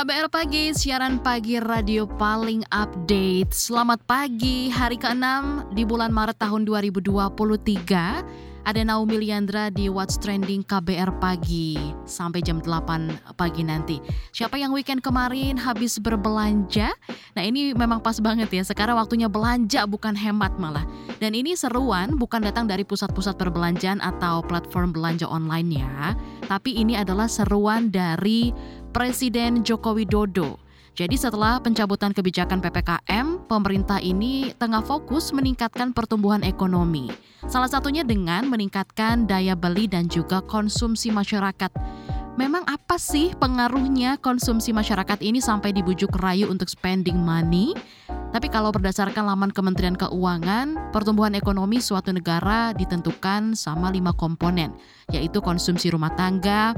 KBR Pagi, siaran pagi radio paling update. Selamat pagi, hari ke-6 di bulan Maret tahun 2023. Ada Naomi Liandra di What's Trending KBR Pagi sampai jam 8 pagi nanti. Siapa yang weekend kemarin habis berbelanja? Nah ini memang pas banget ya, sekarang waktunya belanja bukan hemat malah. Dan ini seruan bukan datang dari pusat-pusat perbelanjaan atau platform belanja online ya. Tapi ini adalah seruan dari Presiden Joko Widodo. Jadi setelah pencabutan kebijakan PPKM, pemerintah ini tengah fokus meningkatkan pertumbuhan ekonomi. Salah satunya dengan meningkatkan daya beli dan juga konsumsi masyarakat. Memang apa sih pengaruhnya konsumsi masyarakat ini sampai dibujuk rayu untuk spending money? Tapi kalau berdasarkan laman Kementerian Keuangan, pertumbuhan ekonomi suatu negara ditentukan sama lima komponen, yaitu konsumsi rumah tangga,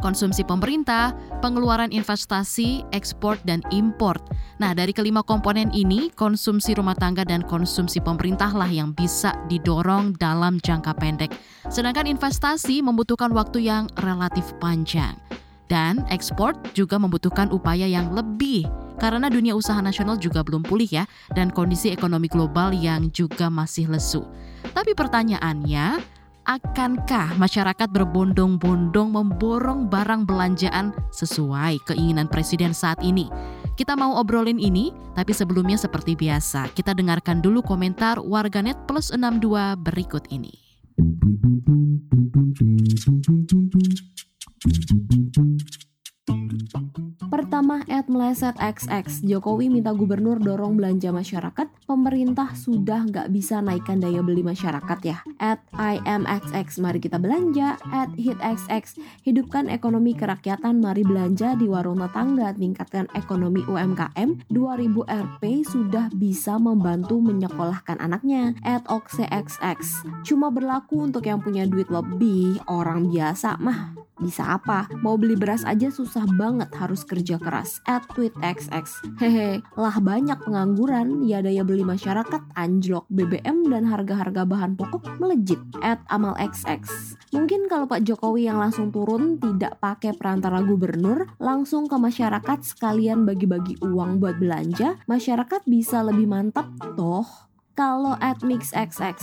konsumsi pemerintah, pengeluaran investasi, ekspor, dan import. Nah, dari kelima komponen ini, konsumsi rumah tangga dan konsumsi pemerintah lah yang bisa didorong dalam jangka pendek. Sedangkan investasi membutuhkan waktu yang relatif panjang. Dan ekspor juga membutuhkan upaya yang lebih karena dunia usaha nasional juga belum pulih ya dan kondisi ekonomi global yang juga masih lesu. Tapi pertanyaannya, akankah masyarakat berbondong-bondong memborong barang belanjaan sesuai keinginan presiden saat ini? Kita mau obrolin ini, tapi sebelumnya seperti biasa, kita dengarkan dulu komentar warganet plus 62 berikut ini. Pertama, at meleset XX, Jokowi minta gubernur dorong belanja masyarakat, pemerintah sudah nggak bisa naikkan daya beli masyarakat ya. At IMXX, mari kita belanja. At HitXX, hidupkan ekonomi kerakyatan, mari belanja di warung tetangga, tingkatkan ekonomi UMKM. 2000 RP sudah bisa membantu menyekolahkan anaknya. At OXXX, cuma berlaku untuk yang punya duit lebih, orang biasa mah bisa apa? Mau beli beras aja susah banget harus kerja keras. At tweet XX. Hehe, lah banyak pengangguran, ya daya beli masyarakat anjlok, BBM dan harga-harga bahan pokok melejit. At Amal XX. Mungkin kalau Pak Jokowi yang langsung turun tidak pakai perantara gubernur, langsung ke masyarakat sekalian bagi-bagi uang buat belanja, masyarakat bisa lebih mantap toh kalau at Mix XX,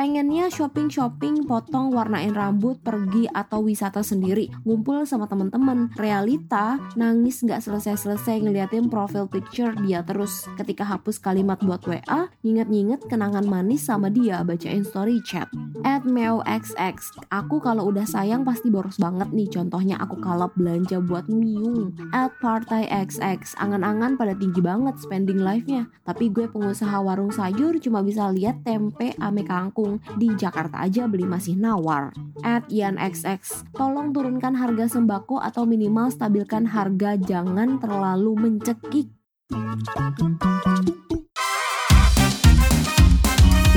pengennya shopping-shopping, potong, warnain rambut, pergi atau wisata sendiri, ngumpul sama teman-teman. Realita, nangis nggak selesai-selesai ngeliatin profile picture dia terus. Ketika hapus kalimat buat WA, nginget-nginget kenangan manis sama dia bacain story chat. At XX, aku kalau udah sayang pasti boros banget nih. Contohnya aku kalap belanja buat miung. At Partai XX, angan-angan pada tinggi banget spending life-nya. Tapi gue pengusaha warung sayur cuma bisa lihat tempe ame kangkung di Jakarta aja beli masih nawar. At Ian XX, tolong turunkan harga sembako atau minimal stabilkan harga jangan terlalu mencekik.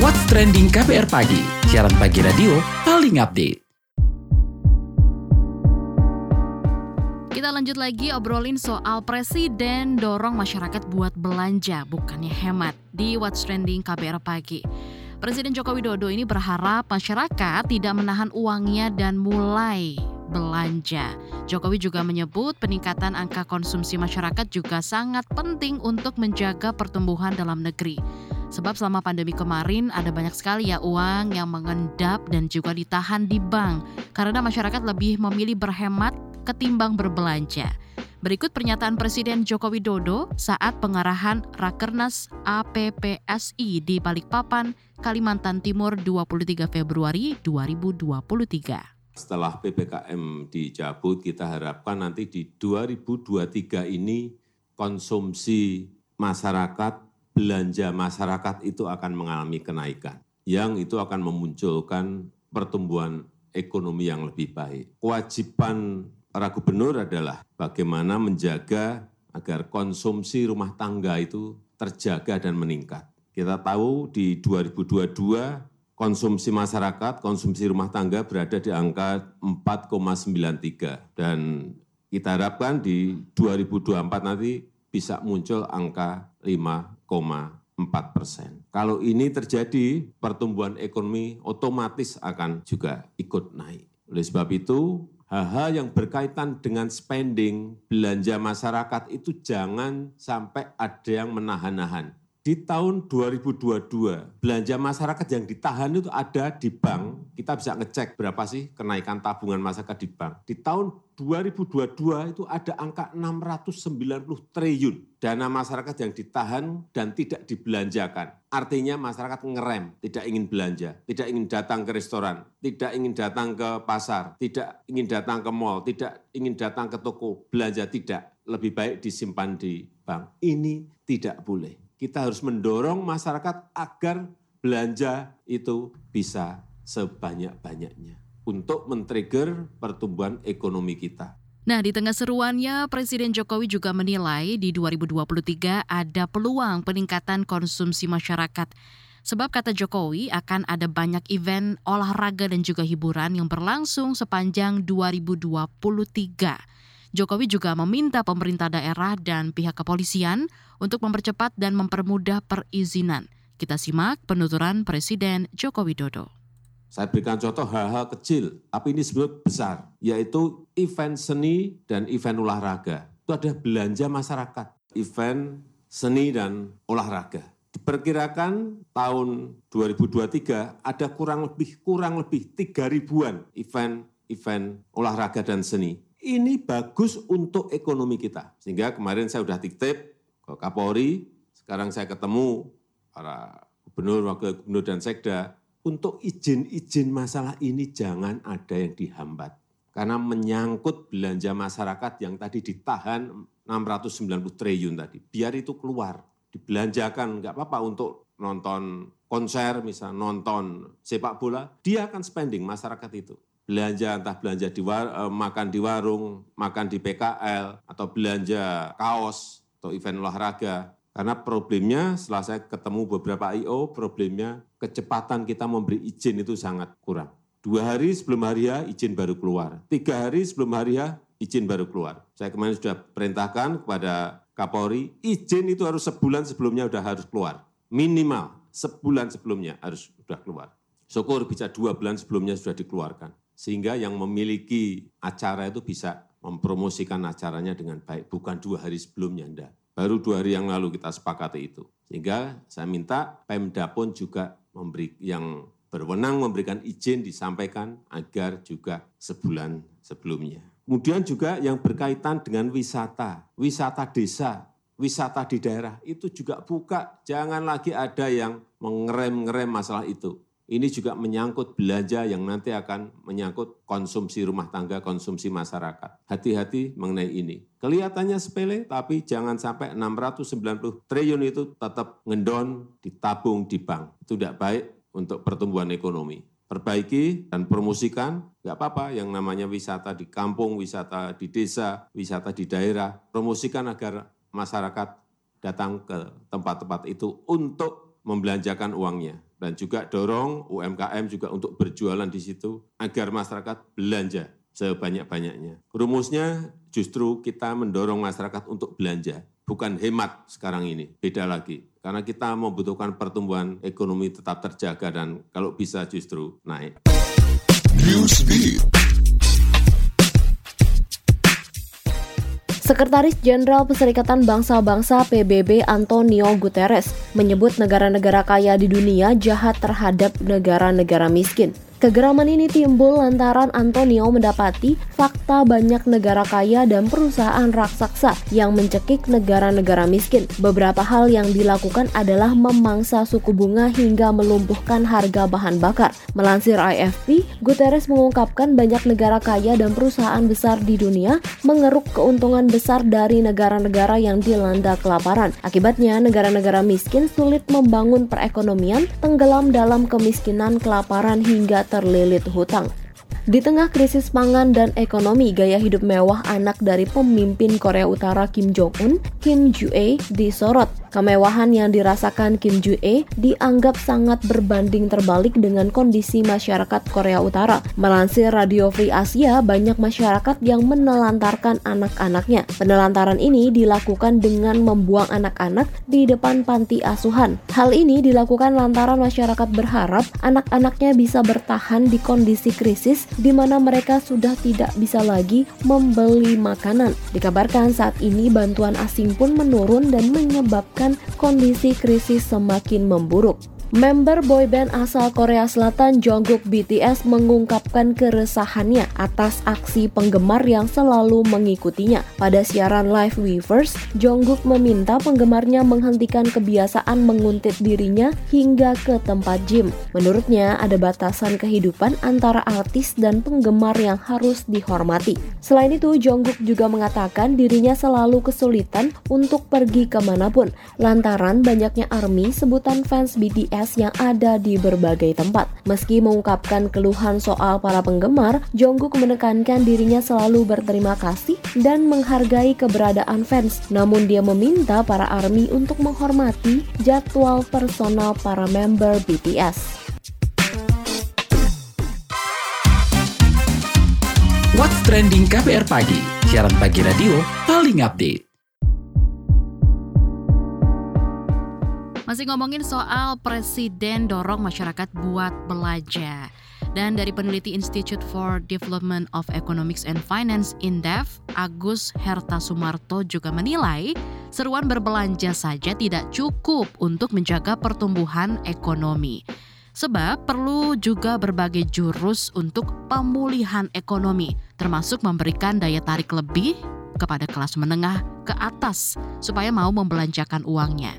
What's Trending KBR Pagi, siaran pagi radio paling update. Kita lanjut lagi obrolin soal presiden dorong masyarakat buat belanja, bukannya hemat di What's Trending KBR Pagi. Presiden Joko Widodo ini berharap masyarakat tidak menahan uangnya dan mulai belanja. Jokowi juga menyebut peningkatan angka konsumsi masyarakat juga sangat penting untuk menjaga pertumbuhan dalam negeri. Sebab selama pandemi kemarin ada banyak sekali ya uang yang mengendap dan juga ditahan di bank karena masyarakat lebih memilih berhemat ketimbang berbelanja. Berikut pernyataan Presiden Joko Widodo saat pengarahan Rakernas APPSI di Balikpapan, Kalimantan Timur 23 Februari 2023. Setelah PPKM dicabut, kita harapkan nanti di 2023 ini konsumsi masyarakat, belanja masyarakat itu akan mengalami kenaikan. Yang itu akan memunculkan pertumbuhan ekonomi yang lebih baik. Kewajiban para gubernur adalah bagaimana menjaga agar konsumsi rumah tangga itu terjaga dan meningkat. Kita tahu di 2022 konsumsi masyarakat, konsumsi rumah tangga berada di angka 4,93 dan kita harapkan di 2024 nanti bisa muncul angka 5,4 persen. Kalau ini terjadi, pertumbuhan ekonomi otomatis akan juga ikut naik. Oleh sebab itu, hal-hal yang berkaitan dengan spending, belanja masyarakat itu jangan sampai ada yang menahan-nahan di tahun 2022 belanja masyarakat yang ditahan itu ada di bank. Kita bisa ngecek berapa sih kenaikan tabungan masyarakat di bank. Di tahun 2022 itu ada angka 690 triliun dana masyarakat yang ditahan dan tidak dibelanjakan. Artinya masyarakat ngerem, tidak ingin belanja, tidak ingin datang ke restoran, tidak ingin datang ke pasar, tidak ingin datang ke mall, tidak ingin datang ke toko belanja, tidak. Lebih baik disimpan di bank. Ini tidak boleh kita harus mendorong masyarakat agar belanja itu bisa sebanyak-banyaknya untuk men-trigger pertumbuhan ekonomi kita. Nah, di tengah seruannya, Presiden Jokowi juga menilai di 2023 ada peluang peningkatan konsumsi masyarakat. Sebab kata Jokowi akan ada banyak event olahraga dan juga hiburan yang berlangsung sepanjang 2023. Jokowi juga meminta pemerintah daerah dan pihak kepolisian untuk mempercepat dan mempermudah perizinan. Kita simak penuturan Presiden Joko Widodo. Saya berikan contoh hal-hal kecil, tapi ini sebenarnya besar, yaitu event seni dan event olahraga. Itu ada belanja masyarakat, event seni dan olahraga. Diperkirakan tahun 2023 ada kurang lebih kurang lebih 3 ribuan event event olahraga dan seni ini bagus untuk ekonomi kita. Sehingga kemarin saya sudah titip ke Kapolri, sekarang saya ketemu para gubernur, wakil gubernur, dan sekda, untuk izin-izin masalah ini jangan ada yang dihambat. Karena menyangkut belanja masyarakat yang tadi ditahan 690 triliun tadi. Biar itu keluar, dibelanjakan, nggak apa-apa untuk nonton konser, misalnya nonton sepak bola, dia akan spending masyarakat itu belanja entah belanja di war, eh, makan di warung, makan di PKL, atau belanja kaos atau event olahraga. Karena problemnya setelah saya ketemu beberapa I.O., problemnya kecepatan kita memberi izin itu sangat kurang. Dua hari sebelum hari ya izin baru keluar. Tiga hari sebelum hari ya izin baru keluar. Saya kemarin sudah perintahkan kepada Kapolri, izin itu harus sebulan sebelumnya sudah harus keluar. Minimal sebulan sebelumnya harus sudah keluar. Syukur bisa dua bulan sebelumnya sudah dikeluarkan sehingga yang memiliki acara itu bisa mempromosikan acaranya dengan baik, bukan dua hari sebelumnya, enggak. Baru dua hari yang lalu kita sepakati itu. Sehingga saya minta Pemda pun juga memberi yang berwenang memberikan izin disampaikan agar juga sebulan sebelumnya. Kemudian juga yang berkaitan dengan wisata, wisata desa, wisata di daerah itu juga buka. Jangan lagi ada yang mengerem-ngerem masalah itu. Ini juga menyangkut belanja yang nanti akan menyangkut konsumsi rumah tangga, konsumsi masyarakat. Hati-hati mengenai ini. Kelihatannya sepele, tapi jangan sampai 690 triliun itu tetap ngendon, ditabung di bank. Itu tidak baik untuk pertumbuhan ekonomi. Perbaiki dan promosikan, nggak apa-apa yang namanya wisata di kampung, wisata di desa, wisata di daerah. Promosikan agar masyarakat datang ke tempat-tempat itu untuk membelanjakan uangnya dan juga dorong UMKM juga untuk berjualan di situ agar masyarakat belanja sebanyak-banyaknya. Rumusnya justru kita mendorong masyarakat untuk belanja, bukan hemat sekarang ini, beda lagi. Karena kita membutuhkan pertumbuhan ekonomi tetap terjaga dan kalau bisa justru naik. Newsbeat. Sekretaris Jenderal Perserikatan Bangsa-Bangsa PBB Antonio Guterres menyebut negara-negara kaya di dunia jahat terhadap negara-negara miskin. Kegeraman ini timbul lantaran Antonio mendapati fakta banyak negara kaya dan perusahaan raksasa yang mencekik negara-negara miskin. Beberapa hal yang dilakukan adalah memangsa suku bunga hingga melumpuhkan harga bahan bakar. Melansir IFP, Guterres mengungkapkan banyak negara kaya dan perusahaan besar di dunia mengeruk keuntungan besar dari negara-negara yang dilanda kelaparan. Akibatnya, negara-negara miskin sulit membangun perekonomian, tenggelam dalam kemiskinan, kelaparan hingga terlilit hutang. Di tengah krisis pangan dan ekonomi, gaya hidup mewah anak dari pemimpin Korea Utara Kim Jong-un, Kim Ju-e, disorot. Kemewahan yang dirasakan Kim Joo-e dianggap sangat berbanding terbalik dengan kondisi masyarakat Korea Utara. Melansir Radio Free Asia, banyak masyarakat yang menelantarkan anak-anaknya. Penelantaran ini dilakukan dengan membuang anak-anak di depan panti asuhan. Hal ini dilakukan lantaran masyarakat berharap anak-anaknya bisa bertahan di kondisi krisis di mana mereka sudah tidak bisa lagi membeli makanan. Dikabarkan saat ini bantuan asing pun menurun dan menyebabkan kondisi krisis semakin memburuk. Member boyband asal Korea Selatan Jungkook BTS mengungkapkan keresahannya atas aksi penggemar yang selalu mengikutinya. Pada siaran live Weverse, Jungkook meminta penggemarnya menghentikan kebiasaan menguntit dirinya hingga ke tempat gym. Menurutnya, ada batasan kehidupan antara artis dan penggemar yang harus dihormati. Selain itu, Jungkook juga mengatakan dirinya selalu kesulitan untuk pergi ke mana pun lantaran banyaknya ARMY sebutan fans BTS yang ada di berbagai tempat. Meski mengungkapkan keluhan soal para penggemar, Jungkook menekankan dirinya selalu berterima kasih dan menghargai keberadaan fans. Namun dia meminta para ARMY untuk menghormati jadwal personal para member BTS. What's Trending KPR Pagi, siaran pagi radio paling update. Masih ngomongin soal presiden dorong masyarakat buat belanja. Dan dari peneliti Institute for Development of Economics and Finance INDEF, Agus Herta Sumarto juga menilai seruan berbelanja saja tidak cukup untuk menjaga pertumbuhan ekonomi. Sebab perlu juga berbagai jurus untuk pemulihan ekonomi, termasuk memberikan daya tarik lebih kepada kelas menengah ke atas supaya mau membelanjakan uangnya.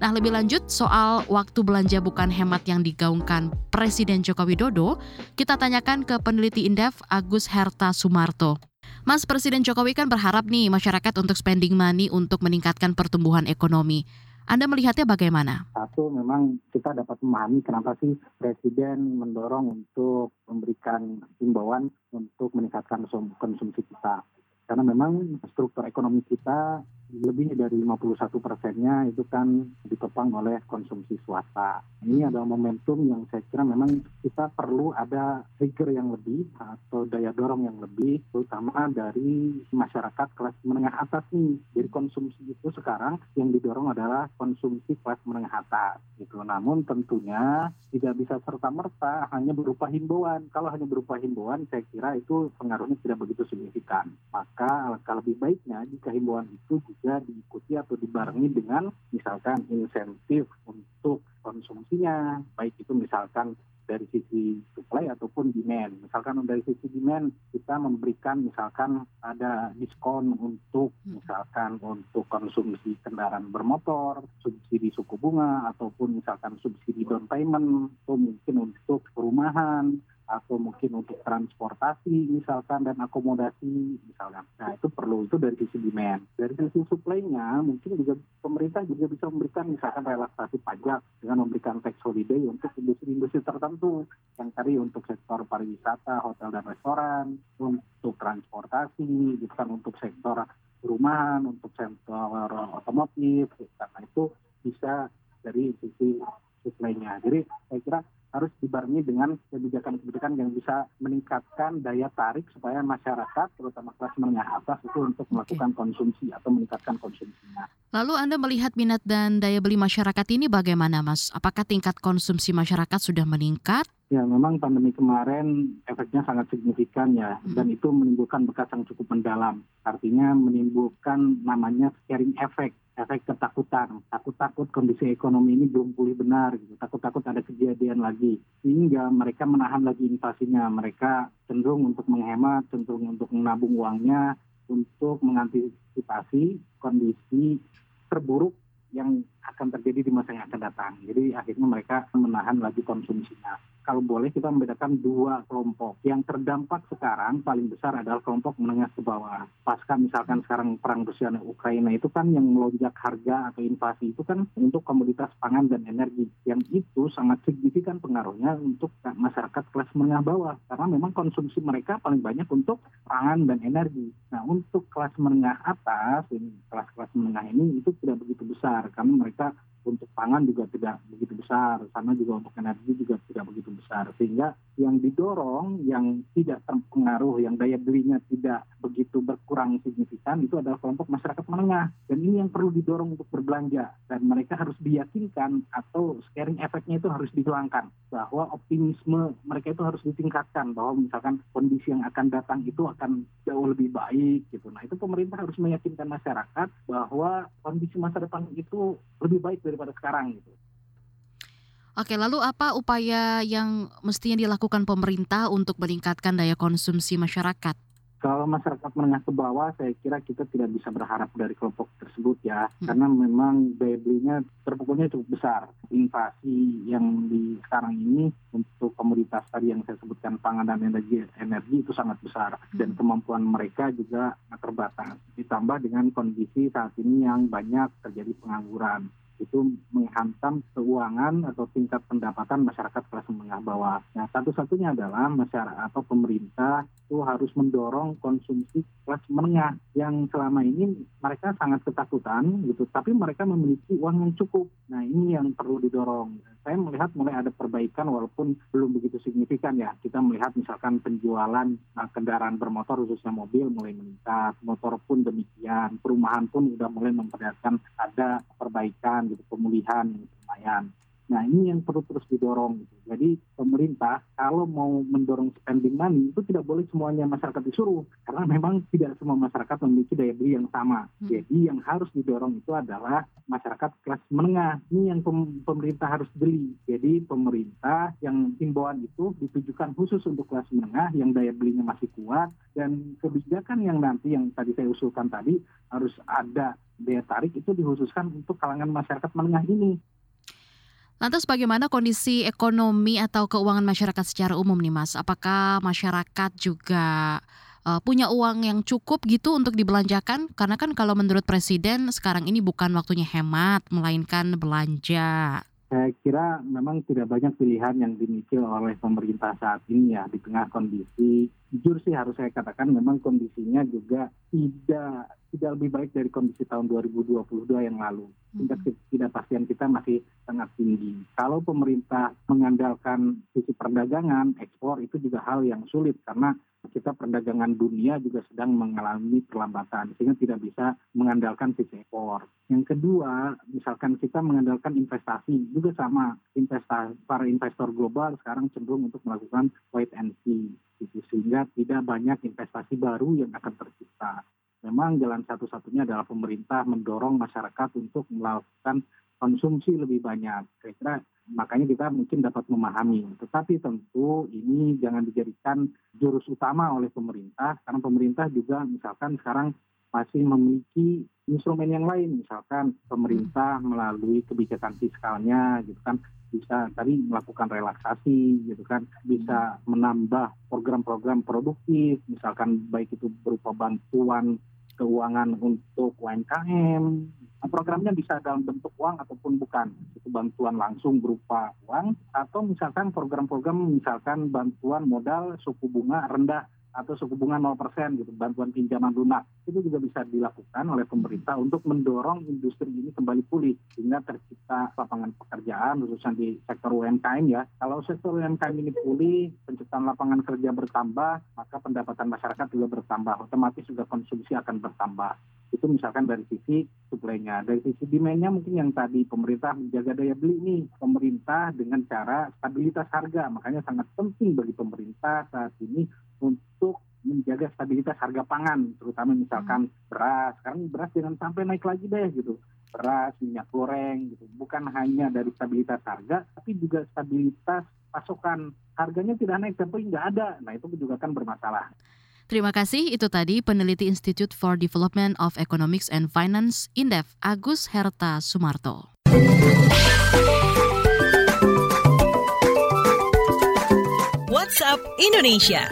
Nah, lebih lanjut soal waktu belanja bukan hemat yang digaungkan Presiden Joko Widodo, kita tanyakan ke peneliti Indef Agus Herta Sumarto. Mas Presiden Jokowi kan berharap nih masyarakat untuk spending money untuk meningkatkan pertumbuhan ekonomi. Anda melihatnya bagaimana? Satu, memang kita dapat memahami kenapa sih Presiden mendorong untuk memberikan himbauan untuk meningkatkan konsumsi kita. Karena memang struktur ekonomi kita lebih dari 51 persennya itu kan ditopang oleh konsumsi swasta. Ini adalah momentum yang saya kira memang kita perlu ada trigger yang lebih atau daya dorong yang lebih, terutama dari masyarakat kelas menengah atas nih. Jadi konsumsi itu sekarang yang didorong adalah konsumsi kelas menengah atas. Gitu. Namun tentunya tidak bisa serta-merta hanya berupa himbauan. Kalau hanya berupa himbauan, saya kira itu pengaruhnya tidak begitu signifikan. Maka alangkah lebih baiknya jika himbauan itu juga diikuti atau dibarengi dengan misalkan insentif untuk konsumsinya, baik itu misalkan dari sisi supply ataupun demand. Misalkan dari sisi demand kita memberikan misalkan ada diskon untuk hmm. misalkan untuk konsumsi kendaraan bermotor, subsidi suku bunga ataupun misalkan subsidi down payment atau mungkin untuk perumahan atau mungkin untuk transportasi misalkan dan akomodasi misalkan. Nah itu perlu itu dari sisi demand. Dari sisi supply-nya mungkin juga pemerintah juga bisa memberikan misalkan relaksasi pajak dengan memberikan tax holiday untuk industri-industri tertentu yang tadi untuk sektor pariwisata, hotel dan restoran, untuk transportasi, bukan untuk sektor perumahan, untuk sektor otomotif, karena itu bisa dari sisi supply-nya. Jadi saya kira harus dibarengi dengan kebijakan-kebijakan yang bisa meningkatkan daya tarik supaya masyarakat, terutama kelas menengah atas itu untuk melakukan konsumsi atau meningkatkan konsumsinya. Lalu Anda melihat minat dan daya beli masyarakat ini bagaimana, Mas? Apakah tingkat konsumsi masyarakat sudah meningkat? Ya, memang pandemi kemarin efeknya sangat signifikan ya, hmm. dan itu menimbulkan bekas yang cukup mendalam. Artinya menimbulkan namanya scaring effect efek ketakutan, takut-takut kondisi ekonomi ini belum pulih benar, gitu. takut-takut ada kejadian lagi, sehingga mereka menahan lagi invasinya, mereka cenderung untuk menghemat, cenderung untuk menabung uangnya, untuk mengantisipasi kondisi terburuk yang akan terjadi di masa yang akan datang. Jadi akhirnya mereka menahan lagi konsumsinya kalau boleh kita membedakan dua kelompok. Yang terdampak sekarang paling besar adalah kelompok menengah ke bawah. Pasca misalkan sekarang perang Rusia dan Ukraina itu kan yang melonjak harga atau invasi itu kan untuk komoditas pangan dan energi. Yang itu sangat signifikan pengaruhnya untuk masyarakat kelas menengah bawah. Karena memang konsumsi mereka paling banyak untuk pangan dan energi. Nah untuk kelas menengah atas, ini kelas-kelas menengah ini itu tidak begitu besar. Karena mereka mereka untuk pangan juga tidak begitu besar, sana juga untuk energi juga tidak begitu besar. Sehingga yang didorong, yang tidak terpengaruh, yang daya belinya tidak begitu berkurang signifikan, itu adalah kelompok masyarakat menengah. Dan ini yang perlu didorong untuk berbelanja. Dan mereka harus diyakinkan atau scaring efeknya itu harus dihilangkan. Bahwa optimisme mereka itu harus ditingkatkan. Bahwa misalkan kondisi yang akan datang itu akan jauh lebih baik. gitu. Nah itu pemerintah harus meyakinkan masyarakat bahwa kondisi masa depan itu lebih baik daripada sekarang gitu. Oke, lalu apa upaya yang mestinya dilakukan pemerintah untuk meningkatkan daya konsumsi masyarakat? Kalau masyarakat menengah ke bawah, saya kira kita tidak bisa berharap dari kelompok tersebut ya, hmm. karena memang daya belinya terpukulnya cukup besar. Inflasi yang di sekarang ini untuk komoditas tadi yang saya sebutkan pangan dan energi energi itu sangat besar hmm. dan kemampuan mereka juga terbatas. Ditambah dengan kondisi saat ini yang banyak terjadi pengangguran itu menghantam keuangan atau tingkat pendapatan masyarakat kelas menengah bawah. Nah, satu-satunya adalah masyarakat atau pemerintah itu harus mendorong konsumsi kelas menengah yang selama ini mereka sangat ketakutan gitu, tapi mereka memiliki uang yang cukup. Nah, ini yang perlu didorong. Saya melihat mulai ada perbaikan walaupun belum begitu signifikan ya. Kita melihat misalkan penjualan nah, kendaraan bermotor khususnya mobil mulai meningkat, motor pun demikian, perumahan pun sudah mulai memperlihatkan ada perbaikan gitu pemulihan lumayan. Nah ini yang perlu terus didorong. Gitu. Jadi pemerintah kalau mau mendorong spending money itu tidak boleh semuanya masyarakat disuruh karena memang tidak semua masyarakat memiliki daya beli yang sama. Hmm. Jadi yang harus didorong itu adalah masyarakat kelas menengah. Ini yang pemerintah harus beli. Jadi pemerintah yang himbauan itu ditujukan khusus untuk kelas menengah yang daya belinya masih kuat dan kebijakan yang nanti yang tadi saya usulkan tadi harus ada daya tarik itu dikhususkan untuk kalangan masyarakat menengah ini Lantas bagaimana kondisi ekonomi atau keuangan masyarakat secara umum nih Mas? Apakah masyarakat juga uh, punya uang yang cukup gitu untuk dibelanjakan? Karena kan kalau menurut Presiden sekarang ini bukan waktunya hemat, melainkan belanja. Saya kira memang tidak banyak pilihan yang dimiliki oleh pemerintah saat ini ya di tengah kondisi jujur sih harus saya katakan memang kondisinya juga tidak tidak lebih baik dari kondisi tahun 2022 yang lalu. Tingkat hmm. ketidakpastian kita masih sangat tinggi. Kalau pemerintah mengandalkan sisi perdagangan, ekspor itu juga hal yang sulit karena kita perdagangan dunia juga sedang mengalami perlambatan sehingga tidak bisa mengandalkan sisi ekspor. Yang kedua, misalkan kita mengandalkan investasi juga sama. Investasi para investor global sekarang cenderung untuk melakukan wait and see gitu, sehingga tidak banyak investasi baru yang akan tercipta memang jalan satu-satunya adalah pemerintah mendorong masyarakat untuk melakukan konsumsi lebih banyak. Saya kira makanya kita mungkin dapat memahami. Tetapi tentu ini jangan dijadikan jurus utama oleh pemerintah, karena pemerintah juga misalkan sekarang masih memiliki instrumen yang lain, misalkan pemerintah melalui kebijakan fiskalnya, gitu kan, bisa tadi melakukan relaksasi gitu kan. Bisa menambah program-program produktif misalkan baik itu berupa bantuan keuangan untuk UMKM nah, programnya bisa dalam bentuk uang ataupun bukan. Itu bantuan langsung berupa uang atau misalkan program-program misalkan bantuan modal suku bunga rendah atau suku bunga 0% gitu, bantuan pinjaman lunak. Itu juga bisa dilakukan oleh pemerintah untuk mendorong industri ini kembali pulih sehingga tercipta lapangan pekerjaan khususnya di sektor UMKM ya. Kalau sektor UMKM ini pulih, penciptaan lapangan kerja bertambah, maka pendapatan masyarakat juga bertambah. Otomatis juga konsumsi akan bertambah. Itu misalkan dari sisi suplainya. Dari sisi demandnya mungkin yang tadi pemerintah menjaga daya beli ini. Pemerintah dengan cara stabilitas harga. Makanya sangat penting bagi pemerintah saat ini untuk menjaga stabilitas harga pangan, terutama misalkan hmm. beras. Sekarang beras jangan sampai naik lagi deh gitu. Beras, minyak goreng gitu. Bukan hanya dari stabilitas harga, tapi juga stabilitas pasokan. Harganya tidak naik tapi nggak ada. Nah itu juga kan bermasalah. Terima kasih. Itu tadi peneliti Institute for Development of Economics and Finance Indef Agus Herta Sumarto. WhatsApp Indonesia.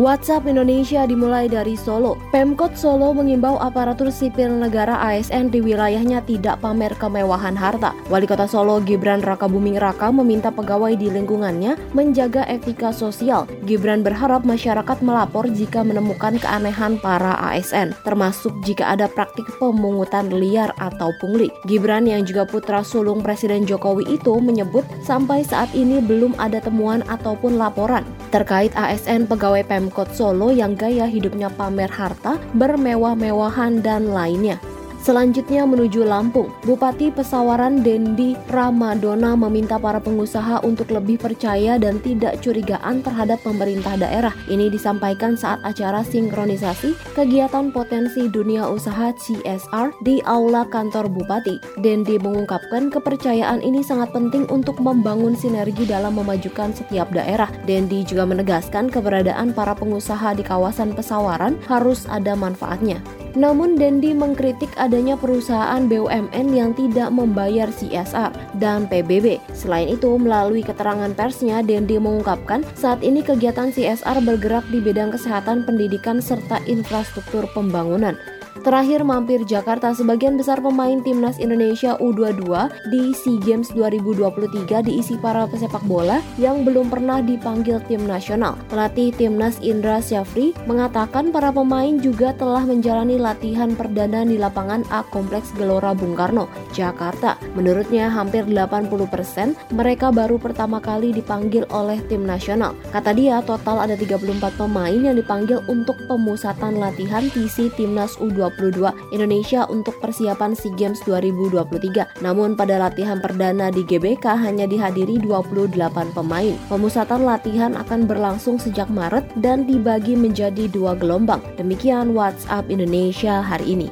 WhatsApp Indonesia dimulai dari Solo. Pemkot Solo mengimbau aparatur sipil negara ASN di wilayahnya tidak pamer kemewahan harta. Wali Kota Solo Gibran Raka Buming Raka meminta pegawai di lingkungannya menjaga etika sosial. Gibran berharap masyarakat melapor jika menemukan keanehan para ASN, termasuk jika ada praktik pemungutan liar atau pungli. Gibran yang juga putra sulung Presiden Jokowi itu menyebut sampai saat ini belum ada temuan ataupun laporan terkait ASN pegawai Pemkot Solo yang gaya hidupnya pamer harta, bermewah-mewahan, dan lainnya. Selanjutnya menuju Lampung, Bupati Pesawaran Dendi Ramadona meminta para pengusaha untuk lebih percaya dan tidak curigaan terhadap pemerintah daerah. Ini disampaikan saat acara sinkronisasi kegiatan potensi dunia usaha CSR di Aula Kantor Bupati. Dendi mengungkapkan kepercayaan ini sangat penting untuk membangun sinergi dalam memajukan setiap daerah. Dendi juga menegaskan keberadaan para pengusaha di kawasan Pesawaran harus ada manfaatnya. Namun Dendi mengkritik adanya perusahaan BUMN yang tidak membayar CSR dan PBB. Selain itu, melalui keterangan persnya, Dendi mengungkapkan saat ini kegiatan CSR bergerak di bidang kesehatan, pendidikan, serta infrastruktur pembangunan. Terakhir mampir Jakarta, sebagian besar pemain timnas Indonesia U22 di SEA Games 2023 diisi para pesepak bola yang belum pernah dipanggil tim nasional. Pelatih timnas Indra Syafri mengatakan para pemain juga telah menjalani latihan perdana di lapangan A Kompleks Gelora Bung Karno, Jakarta. Menurutnya hampir 80% mereka baru pertama kali dipanggil oleh tim nasional. Kata dia total ada 34 pemain yang dipanggil untuk pemusatan latihan TC Timnas U20 2022 Indonesia untuk persiapan SEA Games 2023. Namun pada latihan perdana di GBK hanya dihadiri 28 pemain. Pemusatan latihan akan berlangsung sejak Maret dan dibagi menjadi dua gelombang. Demikian WhatsApp Indonesia hari ini.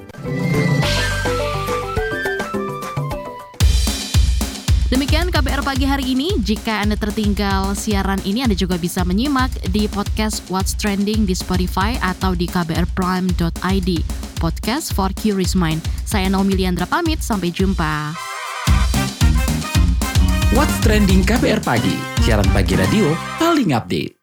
Demikian KBR pagi hari ini. Jika Anda tertinggal siaran ini, Anda juga bisa menyimak di podcast What's Trending di Spotify atau di kbrprime.id. Podcast for Curious Mind. Saya Naomi Liandra pamit, sampai jumpa. What's Trending KBR Pagi, siaran pagi radio paling update.